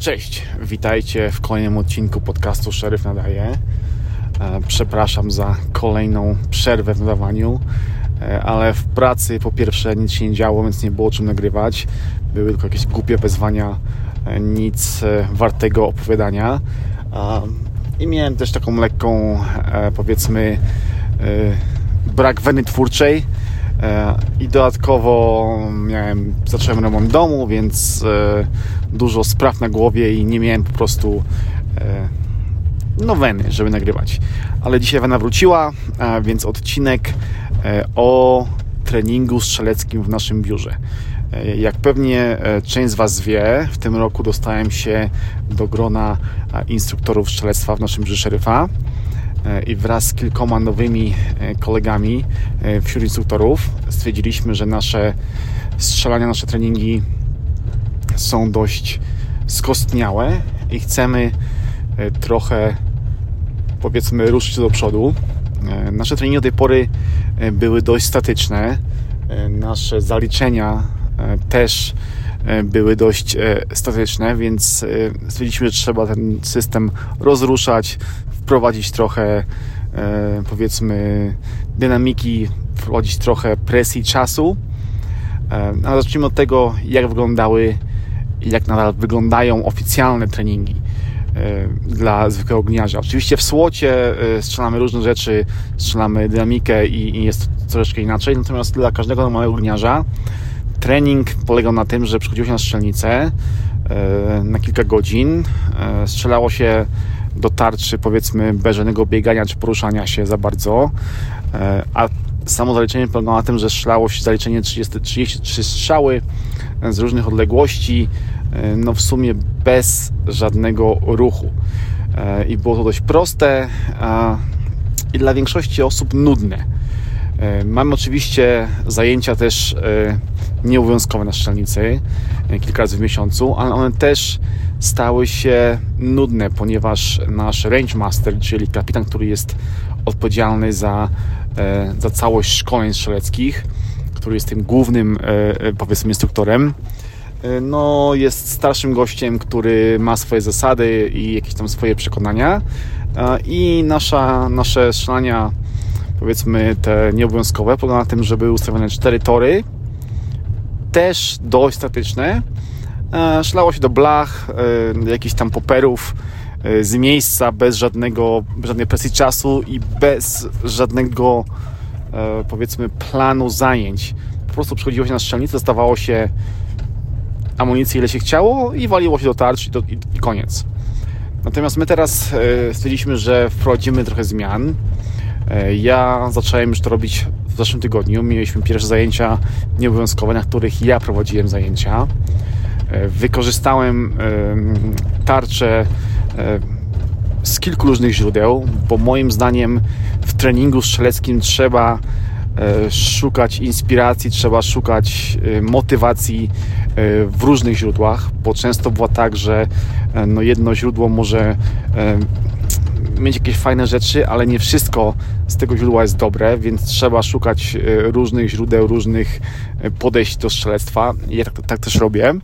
Cześć, witajcie w kolejnym odcinku podcastu Szeryf Nadaje. E, przepraszam za kolejną przerwę w nadawaniu, e, ale w pracy po pierwsze nic się nie działo, więc nie było czym nagrywać. Były tylko jakieś głupie wezwania, e, nic wartego opowiadania. I miałem też taką lekką, powiedzmy, brak weny twórczej i dodatkowo miałem, zacząłem remont domu, więc e, dużo spraw na głowie i nie miałem po prostu e, no weny, żeby nagrywać. Ale dzisiaj wena wróciła, więc odcinek e, o treningu strzeleckim w naszym biurze. Jak pewnie część z Was wie, w tym roku dostałem się do grona instruktorów strzelectwa w naszym biurze szeryfa. E, i wraz z kilkoma nowymi e, kolegami e, wśród instruktorów stwierdziliśmy, że nasze strzelania, nasze treningi są dość skostniałe i chcemy trochę powiedzmy ruszyć do przodu. Nasze treningi do tej pory były dość statyczne. Nasze zaliczenia też były dość statyczne, więc stwierdziliśmy, że trzeba ten system rozruszać, wprowadzić trochę e, powiedzmy dynamiki, wprowadzić trochę presji czasu. E, ale zacznijmy od tego, jak wyglądały jak nadal wyglądają oficjalne treningi e, dla zwykłego ogniarza. Oczywiście w słocie strzelamy różne rzeczy, strzelamy dynamikę i, jest troszeczkę inaczej, natomiast dla każdego normalnego ogniarza trening polegał na tym, że przychodziło się na strzelnicę na kilka godzin, strzelało się do tarczy, powiedzmy, bez żadnego biegania czy poruszania się za bardzo. E, a samo zaliczenie polegało na tym, że strzelało się zaliczenie 30, 33 strzały z różnych odległości, e, no w sumie bez żadnego ruchu. E, I było to dość proste i dla większości osób nudne. Mamy oczywiście zajęcia też nieobowiązkowe na strzelnicy kilka razy w miesiącu, ale one też stały się nudne, ponieważ nasz range master, czyli kapitan, który jest odpowiedzialny za, e, za całość szkoleń strzeleckich, który jest tym głównym, e, e, powiedzmy, instruktorem, no, jest starszym gościem, który ma swoje zasady i jakieś tam swoje przekonania. I nasza, nasze strzelania, powiedzmy te nieobowiązkowe, polega na tym, że były ustawione cztery tory, też dość statyczne, E, szlało się do blach, e, jakichś tam poperów e, z miejsca, bez żadnego, żadnej presji czasu i bez żadnego powiedzmy planu zajęć. Po prostu przychodziło się na strzelnicę, dostawało się amunicji ile się chciało i waliło się do tarcz i, do, i koniec. Natomiast my teraz stwierdziliśmy, że wprowadzimy trochę zmian. Ja zacząłem już to robić w zeszłym tygodniu. Mieliśmy pierwsze zajęcia nieobowiązkowe, na których ja prowadziłem zajęcia. E, wykorzystałem tarczę e, z kilku różnych źródeł, bo moim zdaniem w treningu strzeleckim trzeba e, szukać inspiracji, trzeba szukać motywacji w różnych źródłach, bo często było tak, że no jedno źródło może mieć jakieś fajne rzeczy, ale nie wszystko z tego źródła jest dobre, więc trzeba szukać różnych źródeł, różnych podejść do strzelectwa. Ja tak, tak też robię.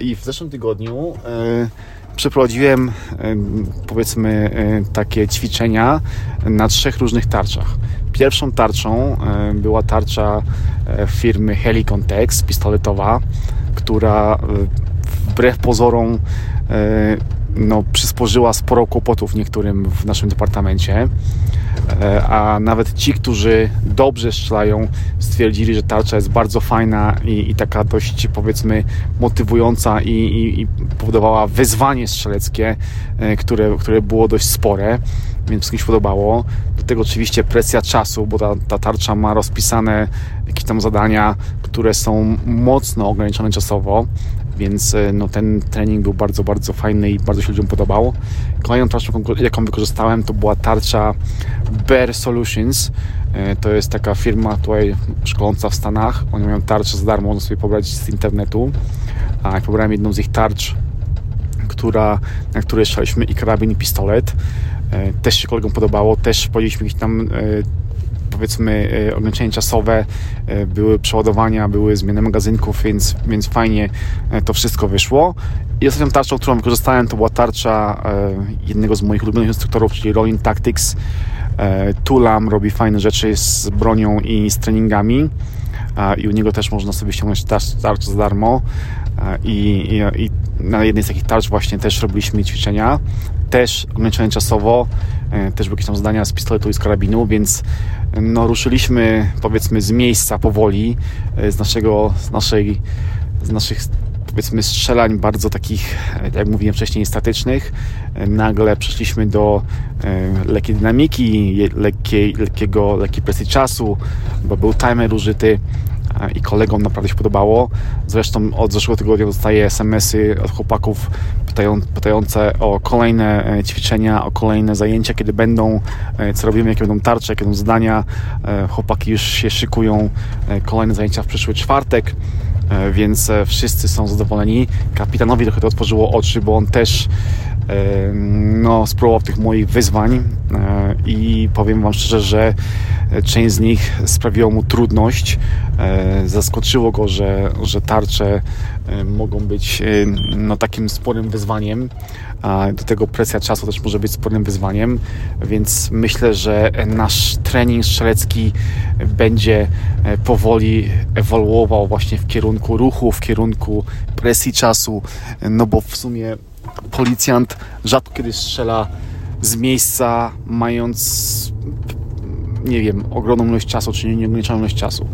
I w zeszłym tygodniu e, przeprowadziłem e, powiedzmy e, takie ćwiczenia na trzech różnych tarczach. Pierwszą tarczą była tarcza firmy Helicontex pistoletowa, która wbrew pozorom no, przysporzyła sporo kłopotów niektórym w naszym departamencie. E, a nawet ci, którzy dobrze strzelają, stwierdzili, że tarcza jest bardzo fajna i, i taka dość powiedzmy motywująca i, i, i, powodowała wyzwanie strzeleckie, e, które, które było dość spore, więc wszystkim się podobało. Do tego oczywiście presja czasu, bo ta, ta tarcza ma rozpisane jakieś tam zadania, które są mocno ograniczone czasowo, więc e, no, ten trening był bardzo, bardzo fajny i bardzo się ludziom podobał. Kolejną tarczą, jaką wykorzystałem, to była tarcza Bear Solutions. E, to jest taka firma tutaj szkoląca w Stanach. Oni mają tarczę za darmo, można sobie pobrać z internetu. A pobrałem jedną z ich tarcz, która, na której strzelaliśmy i karabin i pistolet. E, też się kolegom podobało, też powiedzieliśmy ich tam powiedzmy ograniczenia czasowe, były przeładowania, były zmiany magazynków, więc, więc fajnie to wszystko wyszło. I ostatnią tarczą, którą wykorzystałem, to była tarcza jednego z moich ulubionych instruktorów, czyli Rolling Tactics. Tulam robi fajne rzeczy z bronią i z treningami i u niego też można sobie ściągnąć tarczę za darmo i, i, i na jednej z takich tarcz właśnie też robiliśmy ćwiczenia, też ograniczone czasowo, e, też były jakieś tam zdania z pistoletu i z karabinu, więc no, ruszyliśmy powiedzmy z miejsca powoli, e, z naszego, z naszej, z naszych powiedzmy strzelań bardzo takich, e, jak mówiłem wcześniej, statycznych. Nagle przeszliśmy do lekkiej dynamiki, lekkiej, lekkiego, lekkiej presji czasu, bo był timer użyty i kolegom naprawdę się podobało. Zresztą od zeszłego tygodnia dostaję SMS-y od chłopaków pytają, pytające o kolejne e, ćwiczenia, o kolejne zajęcia, kiedy będą, e, co robimy, jakie będą tarcze, jakie będą zadania. E, chłopaki już się szykują, kolejne zajęcia w przyszły czwartek więc wszyscy są zadowoleni. Kapitanowi trochę to otworzyło oczy, bo on też no, spróbował tych moich wyzwań i powiem Wam szczerze, że część z nich sprawiło mu trudność. Zaskoczyło go, że, że tarcze mogą być no, takim sporym wyzwaniem. Do tego presja czasu też może być sporym wyzwaniem, więc myślę, że nasz trening strzelecki będzie powoli ewoluował właśnie w kierunku ruchu, w kierunku presji czasu, no bo w sumie policjant rzadko kiedy strzela z miejsca, mając nie wiem, ogromną ilość czasu, czy nieograniczoną ilość czasu.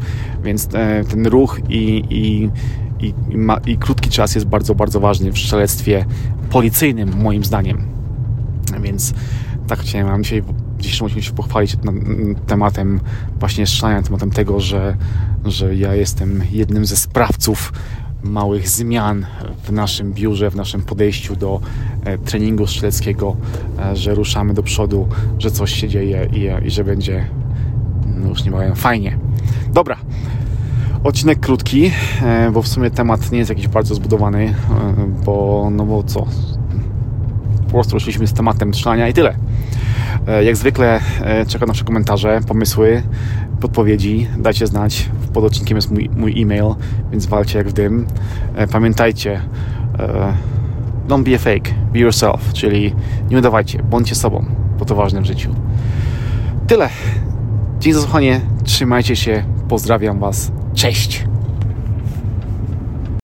Więc e, ten ruch i, i, i, ma, i krótki czas jest bardzo, bardzo ważny w strzelectwie policyjnym, moim zdaniem. Więc tak chciałem, mam dzisiaj dzisiejszym musimy się pochwalić tematem właśnie strzelania, tematem tego, że, że ja jestem jednym ze sprawców małych zmian w naszym biurze, w naszym podejściu do e, treningu strzeleckiego, e, że ruszamy do przodu, że coś się dzieje i, i że będzie no już niebawem fajnie. Dobra. Odcinek krótki, e, bo w sumie temat nie jest jakiś bardzo zbudowany, bo no bo co? Po prostu ruszyliśmy z tematem trzymania i tyle. Jak zwykle czekam na wasze komentarze, pomysły, podpowiedzi. Dajcie znać. Pod odcinkiem jest mój, mój e-mail, więc walcie jak w dym. E, pamiętajcie, e, don't be a fake, be yourself, czyli nie udawajcie, bądźcie sobą, bo to ważne w życiu. Tyle. Dzięki za słuchanie, trzymajcie się, pozdrawiam Was, cześć!